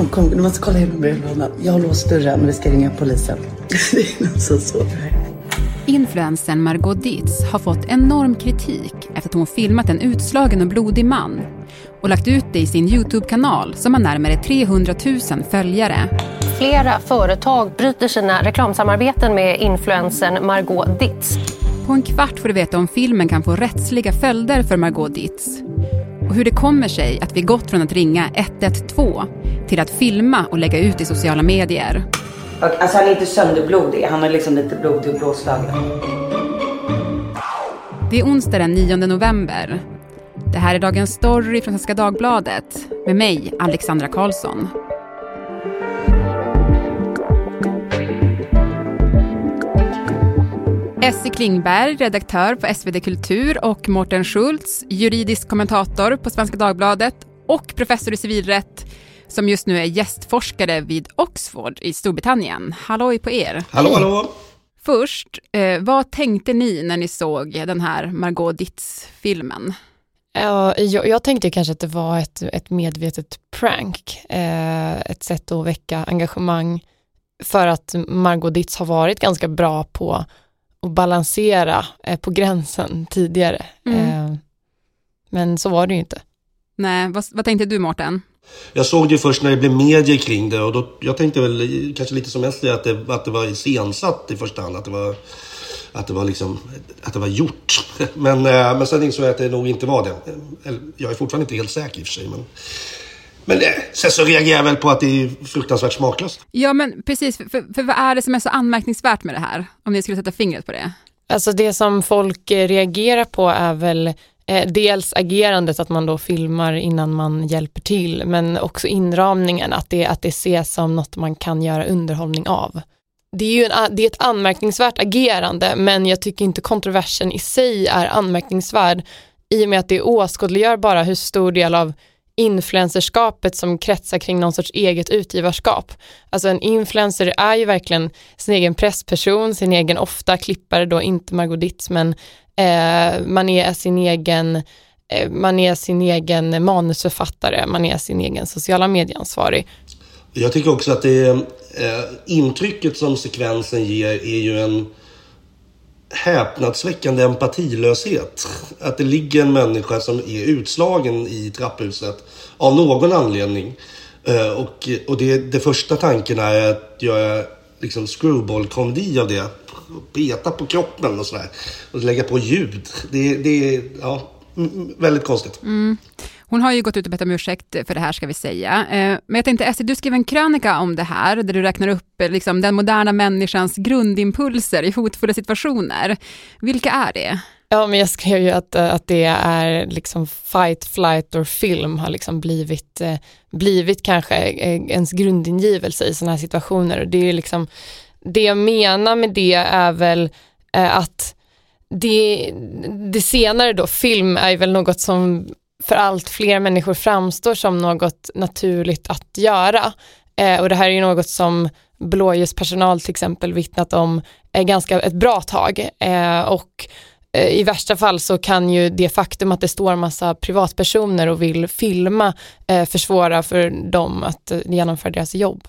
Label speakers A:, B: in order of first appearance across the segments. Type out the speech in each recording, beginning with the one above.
A: kom, kom, du måste kolla in brevlådan. Jag har låst dörren, vi ska ringa polisen. det är något så svårt.
B: Influensen Margot Dietz har fått enorm kritik efter att hon filmat en utslagen och blodig man och lagt ut det i sin Youtube-kanal som har närmare 300 000 följare.
C: Flera företag bryter sina reklamsamarbeten med influensen Margot Dietz.
B: På en kvart får du veta om filmen kan få rättsliga följder för Margot Dietz och hur det kommer sig att vi gått från att ringa 112 till att filma och lägga ut i sociala medier.
A: Alltså han är inte sönderblodig, han är liksom lite blodig och blåslagen.
B: Det är onsdag den 9 november. Det här är Dagens Story från Svenska Dagbladet med mig, Alexandra Karlsson. Essie Klingberg, redaktör på SvD Kultur och Mårten Schultz, juridisk kommentator på Svenska Dagbladet och professor i civilrätt som just nu är gästforskare vid Oxford i Storbritannien. Halloj på er!
D: Hallå, hallå!
B: Först, eh, vad tänkte ni när ni såg den här Margot Dietz-filmen?
E: Ja, jag, jag, tänkte kanske att det var ett, ett medvetet prank, eh, ett sätt att väcka engagemang för att Margot Dietz har varit ganska bra på att balansera eh, på gränsen tidigare. Mm. Eh, men så var det ju inte.
B: Nej, vad, vad tänkte du Mårten?
D: Jag såg det först när det blev medier kring det och då, jag tänkte väl kanske lite som Estrid att det, att det var iscensatt i första hand. Att det var, att det var liksom, att det var gjort. Men, eh, men sen insåg jag att det nog inte var det. Jag är fortfarande inte helt säker i och för sig. Men, men eh, sen så reagerar jag väl på att det är fruktansvärt smaklöst.
B: Ja, men precis. För, för vad är det som är så anmärkningsvärt med det här? Om ni skulle sätta fingret på det.
E: Alltså det som folk reagerar på är väl Eh, dels agerandet, att man då filmar innan man hjälper till, men också inramningen, att det, att det ses som något man kan göra underhållning av. Det är ju en, det är ett anmärkningsvärt agerande, men jag tycker inte kontroversen i sig är anmärkningsvärd, i och med att det åskådliggör bara hur stor del av influencerskapet som kretsar kring någon sorts eget utgivarskap. Alltså en influencer är ju verkligen sin egen pressperson, sin egen ofta klippare då, inte Margot Dietz, men Eh, man är sin egen eh, man är sin egen manusförfattare, man är sin egen sociala medieansvarig.
D: Jag tycker också att det eh, intrycket som sekvensen ger är ju en häpnadsväckande empatilöshet. Att det ligger en människa som är utslagen i trapphuset av någon anledning. Eh, och och det, det första tanken är att göra liksom screwball-komedi av det peta på kroppen och sådär. Och lägga på ljud. Det, det är ja, väldigt konstigt.
B: Mm. Hon har ju gått ut och bett om ursäkt för det här ska vi säga. Eh, men jag tänkte Essie, du skrev en krönika om det här, där du räknar upp eh, liksom, den moderna människans grundimpulser i hotfulla situationer. Vilka är det?
E: Ja, men jag skrev ju att, eh, att det är liksom fight, flight or film har liksom blivit, blivit kanske ens grundingivelse i sådana här situationer. Och det är liksom det jag menar med det är väl eh, att det, det senare då, film är väl något som för allt fler människor framstår som något naturligt att göra. Eh, och det här är ju något som blåljuspersonal till exempel vittnat om är ganska ett bra tag. Eh, och eh, i värsta fall så kan ju det faktum att det står massa privatpersoner och vill filma eh, försvåra för dem att genomföra deras jobb.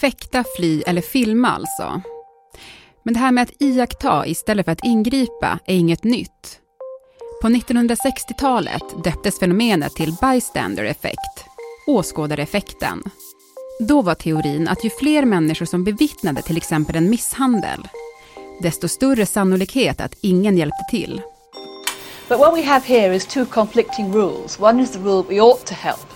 B: Fäkta, fly eller filma alltså. Men det här med att iaktta istället för att ingripa är inget nytt. På 1960-talet döptes fenomenet till bystander effect, åskådareffekten. Då var teorin att ju fler människor som bevittnade till exempel en misshandel, desto större sannolikhet att ingen hjälpte till.
F: But what we have here is two conflicting rules. One is the rule we ought to help,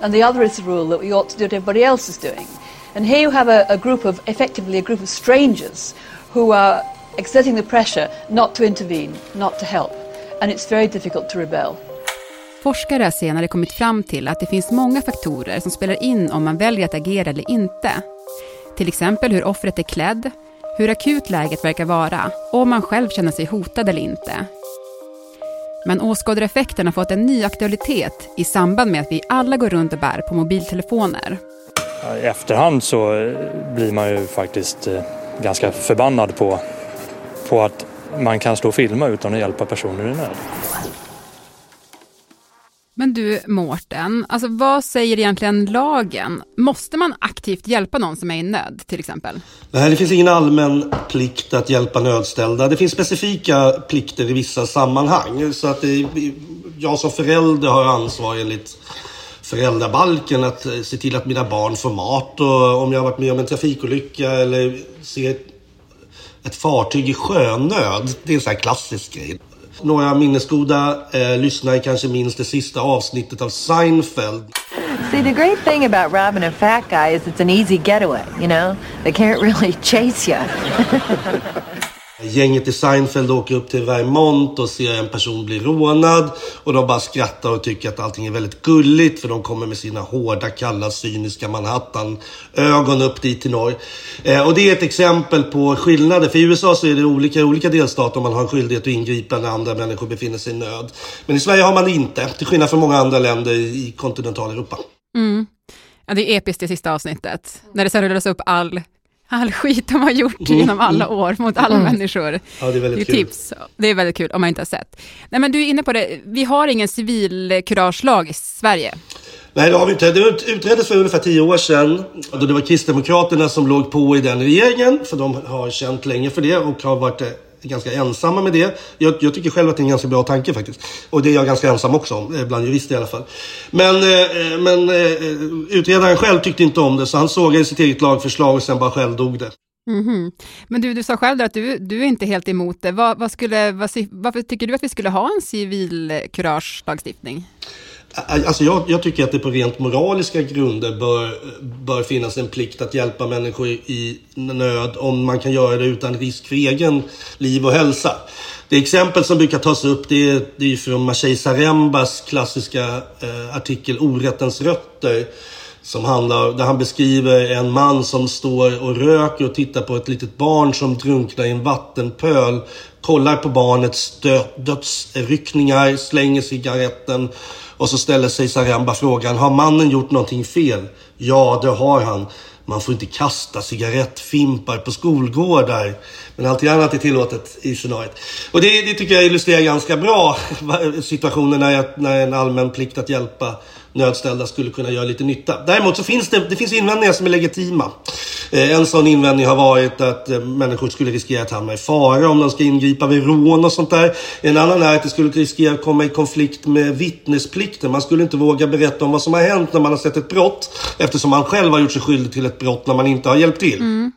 F: and the other is the rule that we ought to do what everybody else is doing. And here you have a, a group of, effectively a group of strangers who are exerting the pressure not to intervene, not to help. And it's very difficult to rebel.
B: Forskare har senare kommit fram till att det finns många faktorer som spelar in om man väljer att agera eller inte. Till exempel hur offret är klädd, hur akut läget verkar vara och om man själv känner sig hotad eller inte. Men åskådareffekten har fått en ny aktualitet i samband med att vi alla går runt och bär på mobiltelefoner.
G: I efterhand så blir man ju faktiskt eh, ganska förbannad på, på att man kan stå och filma utan att hjälpa personer i nöd.
B: Men du Mårten, alltså vad säger egentligen lagen? Måste man aktivt hjälpa någon som är i nöd till exempel?
D: Nej, det finns ingen allmän plikt att hjälpa nödställda. Det finns specifika plikter i vissa sammanhang. Så att det, jag som förälder har ansvar enligt föräldrabalken att eh, se till att mina barn får mat och om jag har varit med om en trafikolycka eller ser ett fartyg i sjönöd. Det är en sån här klassisk grej. Några minnesgoda eh, lyssnare kanske minns det sista avsnittet av Seinfeld.
H: See, the great thing about robbing a fat guy is it's an easy getaway, you know? They can't really chase you.
D: Gänget i Seinfeld åker upp till Vermont och ser en person bli rånad. Och de bara skrattar och tycker att allting är väldigt gulligt. För de kommer med sina hårda, kalla, cyniska Manhattan-ögon upp dit till norr. Eh, och det är ett exempel på skillnader. För i USA så är det olika i olika delstater man har en skyldighet att ingripa när andra människor befinner sig i nöd. Men i Sverige har man det inte. Till skillnad från många andra länder i kontinentaleuropa.
B: Mm. Ja, det är episkt det sista avsnittet. När det sen rullas upp all all skit de har gjort mm. genom alla mm. år mot alla mm. människor.
D: Ja, det är väldigt
B: det är kul. Tips. Det är väldigt kul om man inte har sett. Nej, men du är inne på det, vi har ingen civilkuragelag i Sverige.
D: Nej, det har vi inte. Det utreddes för ungefär tio år sedan. Då det var Kristdemokraterna som låg på i den regeringen. För de har känt länge för det och har varit ganska ensamma med det. Jag, jag, tycker själv att det är en ganska bra tanke faktiskt. Och det är jag ganska ensam också om, eh, bland jurister i alla fall. Men, eh, eh men eh, eh, utredaren själv tyckte inte om det, så han sågade sitt eget lagförslag och sen bara själv dog det.
B: Mm -hmm. Men du, du sa själv att du, du är inte helt emot det. Vad, vad skulle, vad, varför tycker du att vi skulle ha en civilkuragelagstiftning?
D: Alltså jag, jag, tycker att det på rent moraliska grunder bör, bör finnas en plikt att hjälpa människor i nöd om man kan göra det utan risk för egen liv och hälsa. Det exempel som brukar tas upp det är, det är från Maciej Zarembas klassiska eh, artikel Orättens rötter. Som handlar, där han beskriver en man som står och röker och tittar på ett litet barn som drunknar i en vattenpöl. Kollar på barnets dö, dödsryckningar, slänger cigaretten och så ställer sig Saramba frågan, har mannen gjort någonting fel? Ja, det har han. Man får inte kasta cigarettfimpar på skolgårdar. Men allt annat är tillåtet i scenariot. Och det, det tycker jag illustrerar ganska bra situationen när, när en allmän plikt att hjälpa nödställda skulle kunna göra lite nytta. Däremot så finns det, det finns invändningar som är legitima. Eh, en sån invändning har varit att eh, människor skulle riskera att hamna i fara om de ska ingripa vid rån och sånt där. En annan är att det skulle riskera att komma i konflikt med vittnesplikten. Man skulle inte våga berätta om vad som har hänt när man har sett ett brott eftersom man själv har gjort sig skyldig till ett brott när man inte har hjälpt till.
B: Mm.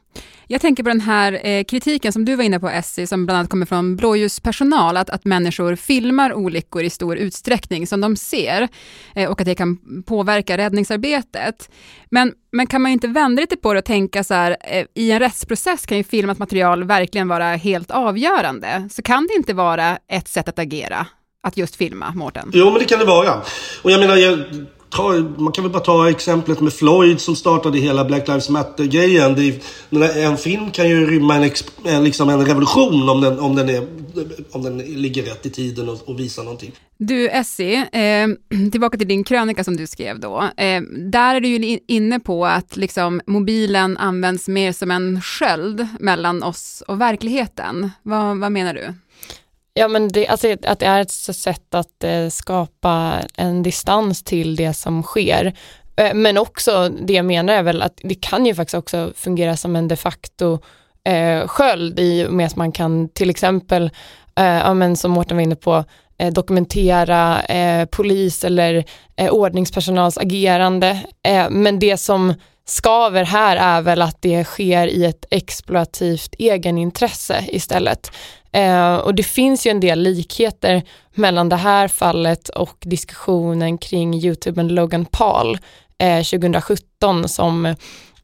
B: Jag tänker på den här eh, kritiken som du var inne på Essie, som bland annat kommer från blåljuspersonal, att, att människor filmar olyckor i stor utsträckning som de ser eh, och att det kan påverka räddningsarbetet. Men, men kan man inte vända lite på det och tänka så här, eh, i en rättsprocess kan ju filmat material verkligen vara helt avgörande. Så kan det inte vara ett sätt att agera, att just filma, Mårten?
D: Jo, men det kan det vara. Och jag menar, jag ta, man kan väl bara ta exemplet med Floyd som startade hela Black Lives Matter-grejen. En film kan ju rymma en, en, liksom en revolution om den, om, den är, om den ligger rätt i tiden och, och visar någonting.
B: Du Essie, eh, tillbaka till din krönika som du skrev då. Eh, där är du ju inne på att liksom, mobilen används mer som en sköld mellan oss och verkligheten. Va, vad menar du?
E: Ja, men det, alltså, att det är ett sätt att eh, skapa en distans till det som sker. Eh, men också, det jag menar är väl att det kan ju faktiskt också fungera som en de facto eh, sköld i och med att man kan till exempel, eh, ja, men som Mårten var inne på, eh, dokumentera eh, polis eller eh, ordningspersonals agerande. Eh, men det som skaver här är väl att det sker i ett exploativt egenintresse istället. Eh, och det finns ju en del likheter mellan det här fallet och diskussionen kring youtubern Logan Paul eh, 2017 som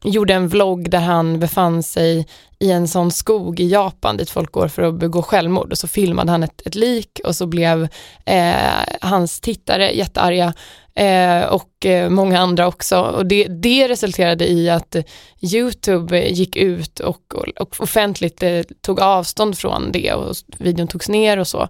E: gjorde en vlogg där han befann sig i en sån skog i Japan dit folk går för att begå självmord och så filmade han ett, ett lik och så blev eh, hans tittare jättearga eh, och eh, många andra också och det, det resulterade i att Youtube gick ut och, och, offentligt eh, tog avstånd från det och videon togs ner och så. Eh,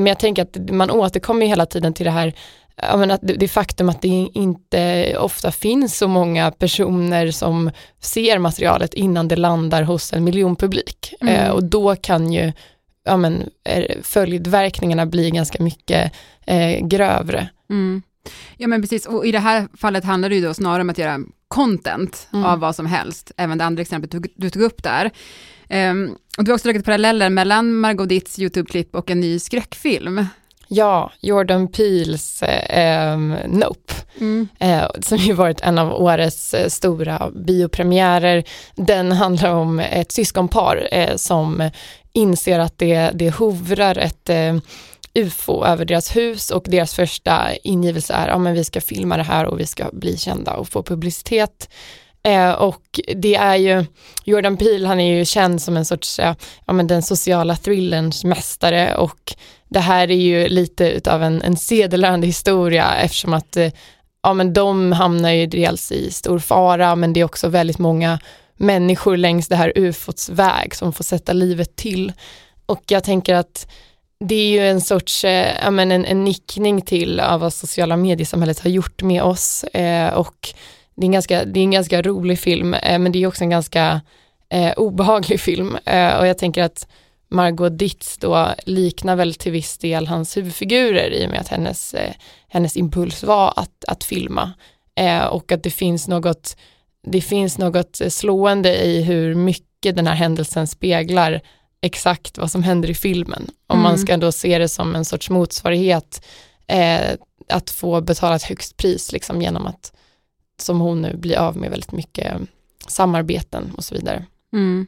E: men jag tänker att man återkommer hela tiden till det här att det, faktum att det inte ofta finns så många personer som ser materialet innan det landar hos en miljonpublik. Mm. Och då kan ju ja, men, följdverkningarna bli ganska mycket eh, grövre.
B: Mm. Ja men precis, och i det här fallet handlar det ju då snarare om att göra content mm. av vad som helst, även det andra exemplet du, du tog upp där. Um, och du har också dragit paralleller mellan Margot Ditts YouTube-klipp och en ny skräckfilm.
E: Ja, Jordan Peels eh, Nope, mm. eh, som ju varit en av årets eh, stora biopremiärer. Den handlar om ett syskonpar eh, som inser att det, det hovrar ett eh, ufo över deras hus och deras första ingivelse är, ja men vi ska filma det här och vi ska bli kända och få publicitet. Eh, och det är ju, Jordan Peele han är ju känd som en sorts, ja men den sociala thrillerns mästare och det här är ju lite utav en, en sedelärande historia eftersom att eh, ja, men de hamnar ju dels i stor fara men det är också väldigt många människor längs det här ufots väg som får sätta livet till. Och jag tänker att det är ju en sorts, eh, ja, men en, en nickning till av vad sociala mediesamhället har gjort med oss eh, och det är, en ganska, det är en ganska rolig film eh, men det är också en ganska eh, obehaglig film eh, och jag tänker att Margot Ditz då liknar väl till viss del hans huvudfigurer i och med att hennes, eh, hennes impuls var att, att filma. Eh, och att det finns något det finns något slående i hur mycket den här händelsen speglar exakt vad som händer i filmen. Om mm. man ska då se det som en sorts motsvarighet eh, att få betala ett högst pris liksom genom att som hon nu blir av med väldigt mycket samarbeten och så vidare.
B: Mm.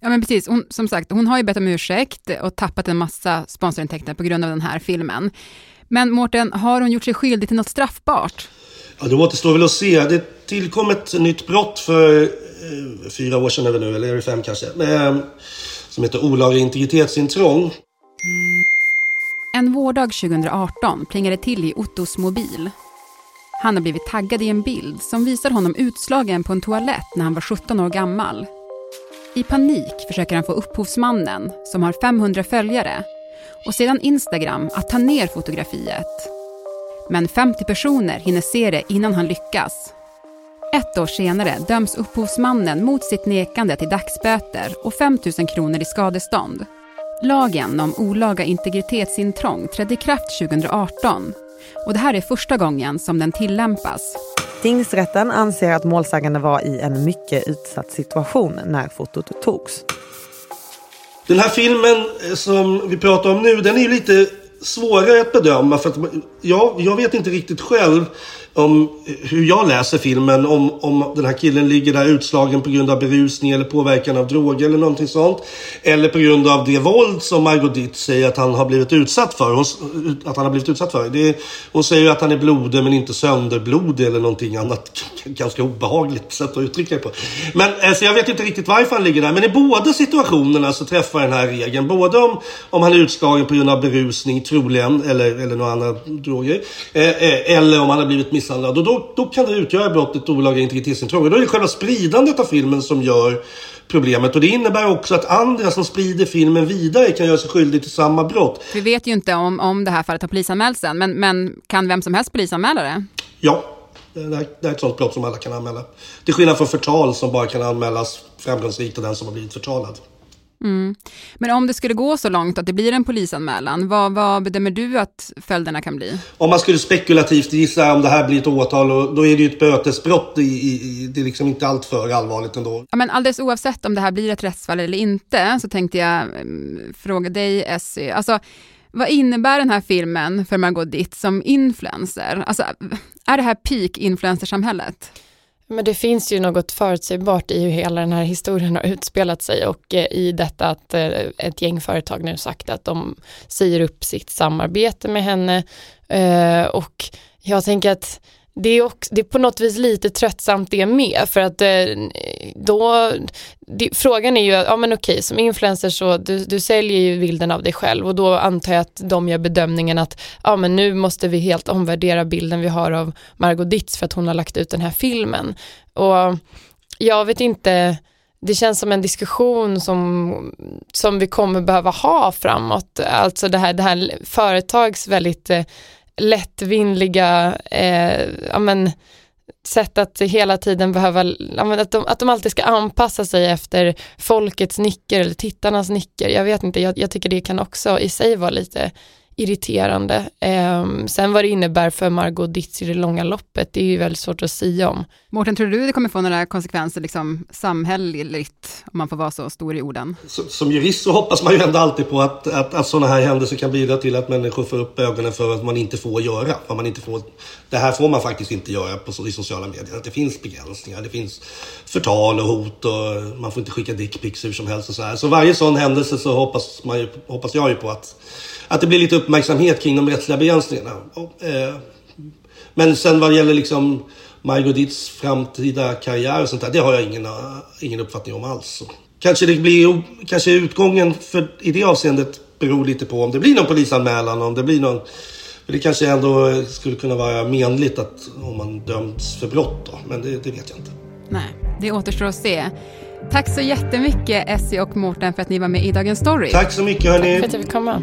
B: Ja men precis, hon, som sagt hon har ju bett om ursäkt och tappat en massa sponsorintäkter på grund av den här filmen. Men Mårten, har hon gjort sig skyldig till något straffbart?
D: Ja, det återstår väl att se. Det tillkom ett nytt brott för eh, fyra år sedan eller nu, eller är det fem kanske, eh, som heter olaga integritetsintrång.
B: En vårdag 2018 plingade till i Ottos mobil. Han har blivit taggad i en bild som visar honom utslagen på en toalett när han var 17 år gammal. I panik försöker han få upphovsmannen, som har 500 följare, och sedan Instagram att ta ner fotografiet. Men 50 personer hinner se det innan han lyckas. Ett år senare döms upphovsmannen mot sitt nekande till dagsböter och 5 000 kronor i skadestånd. Lagen om olaga integritetsintrång trädde i kraft 2018 och det här är första gången som den tillämpas.
I: Tingsrätten anser att målsägande var i en mycket utsatt situation när fotot togs.
D: Den här filmen eh, som vi pratar om nu, den är lite svårare att bedöma. För att jag, jag vet inte riktigt själv om hur jag läser filmen. Om, om den här killen ligger där utslagen på grund av berusning eller påverkan av droger eller någonting sånt. Eller på grund av det våld som Margot Ditt säger att han har blivit utsatt för. Hon, att han har blivit utsatt för. Det, hon säger att han är blodig men inte sönderblodig eller någonting annat. Ganska obehagligt sätt att uttrycka det på. Men alltså, jag vet inte riktigt varför han ligger där. Men i båda situationerna så träffar den här regeln. Både om, om han är utslagen på grund av berusning troligen eller, eller några andra droger. Eh, eh, eller om han har blivit miss misshandlad. Och då, då kan det utgöra brottet olaga integritetsintrång. Och då är det själva spridandet av filmen som gör problemet. Och det innebär också att andra som sprider filmen vidare kan göra sig skyldig till samma brott.
B: Vi vet ju inte om, om det här fallet har polisanmälts än, men, men kan vem som helst polisanmäla det?
D: Ja, det är ett sånt brott som alla kan anmäla. Till skillnad från förtal som bara kan anmälas framgångsrikt av den som har blivit förtalad.
B: Mm. Men om det skulle gå så långt att det blir en polisanmälan, vad, vad bedömer du att följderna kan bli?
D: Om man skulle spekulativt gissa om det här blir ett åtal, då är det ju ett bötesbrott. I, i, det är liksom inte allt för allvarligt ändå.
B: Ja, men alldeles oavsett om det här blir ett rättsfall eller inte, så tänkte jag mm, fråga dig, Essie. Alltså, vad innebär den här filmen för Margot Ditt som influencer? Alltså, är det här peak influencersamhället?
E: Men det finns ju något förutsägbart i hur hela den här historien har utspelat sig och eh, i detta att eh, ett gäng företag nu sagt att de säger upp sitt samarbete med henne. Eh, och jag tänker att det är, också, det är på något vis lite tröttsamt det med för att eh, då, det, frågan är ju, ja men okej som influencer så du, du säljer ju bilden av dig själv och då antar jag att de gör bedömningen att ja men nu måste vi helt omvärdera bilden vi har av Margot Ditz för att hon har lagt ut den här filmen och jag vet inte det känns som en diskussion som, som vi kommer behöva ha framåt. Alltså det här, det här företags väldigt eh, lättvinliga eh, ja, men, sätt att hela tiden behöva, att de, att de alltid ska anpassa sig efter folkets nicker eller tittarnas nicker. Jag vet inte, jag, jag tycker det kan också i sig vara lite irriterande. Eh, sen vad det innebär för Margot Ditz i det långa loppet, det är ju väldigt svårt att säga om.
B: Mårten, tror du det kommer få några konsekvenser liksom, samhälleligt, om man får vara så stor i orden?
D: Som, som jurist så hoppas man ju ändå alltid på att, att, att sådana här händelser kan bidra till att människor får upp ögonen för vad man inte får göra. Vad man inte får, det här får man faktiskt inte göra på, i sociala medier. Att det finns begränsningar, det finns förtal och hot och man får inte skicka dickpics hur som helst och så här. Så varje sån händelse så hoppas, man ju, hoppas jag ju på att att det blir lite uppmärksamhet kring de rättsliga begränsningarna. Eh, men sen vad gäller liksom Margot Ditts framtida karriär och sånt där, det har jag ingen, ingen uppfattning om alls. Kanske det blir, kanske utgången för, i det avseendet beror lite på om det blir någon polisanmälan, om det blir någon för det kanske ändå skulle kunna vara menligt att om man döms för brott då, men det, det vet jag inte.
B: Nej, det återstår att se. Tack så jättemycket Essie och Mårten för att ni var med i Dagens Story.
D: Tack så mycket hörni.
E: Tack för att jag fick komma.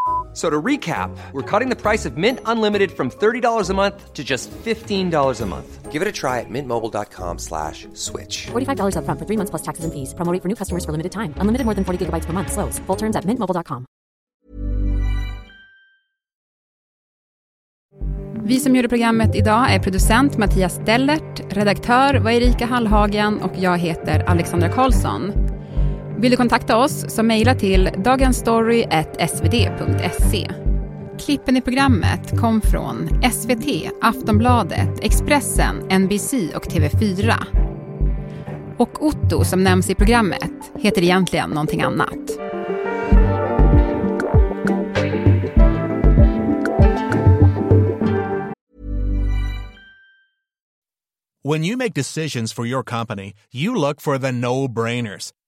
J: So to recap, we're cutting the price of Mint Unlimited from $30 a month to just $15 a month. Give it a try at mintmobile.com slash switch.
K: $45 up front for three months plus taxes and fees. Promo for new customers for limited time. Unlimited more than 40 gigabytes per month. Slows. Full terms at mintmobile.com.
B: Vi som gjorde programmet idag är producent Mattias Stellert, redaktör var Erika Hallhagen och jag heter Alexandra Karlsson. Vill du kontakta oss så mejla till dagensstory.svd.se. Klippen i programmet kom från SVT, Aftonbladet, Expressen, NBC och TV4. Och Otto, som nämns i programmet, heter egentligen någonting annat.
L: When you make decisions for your company, you look for the no-brainers.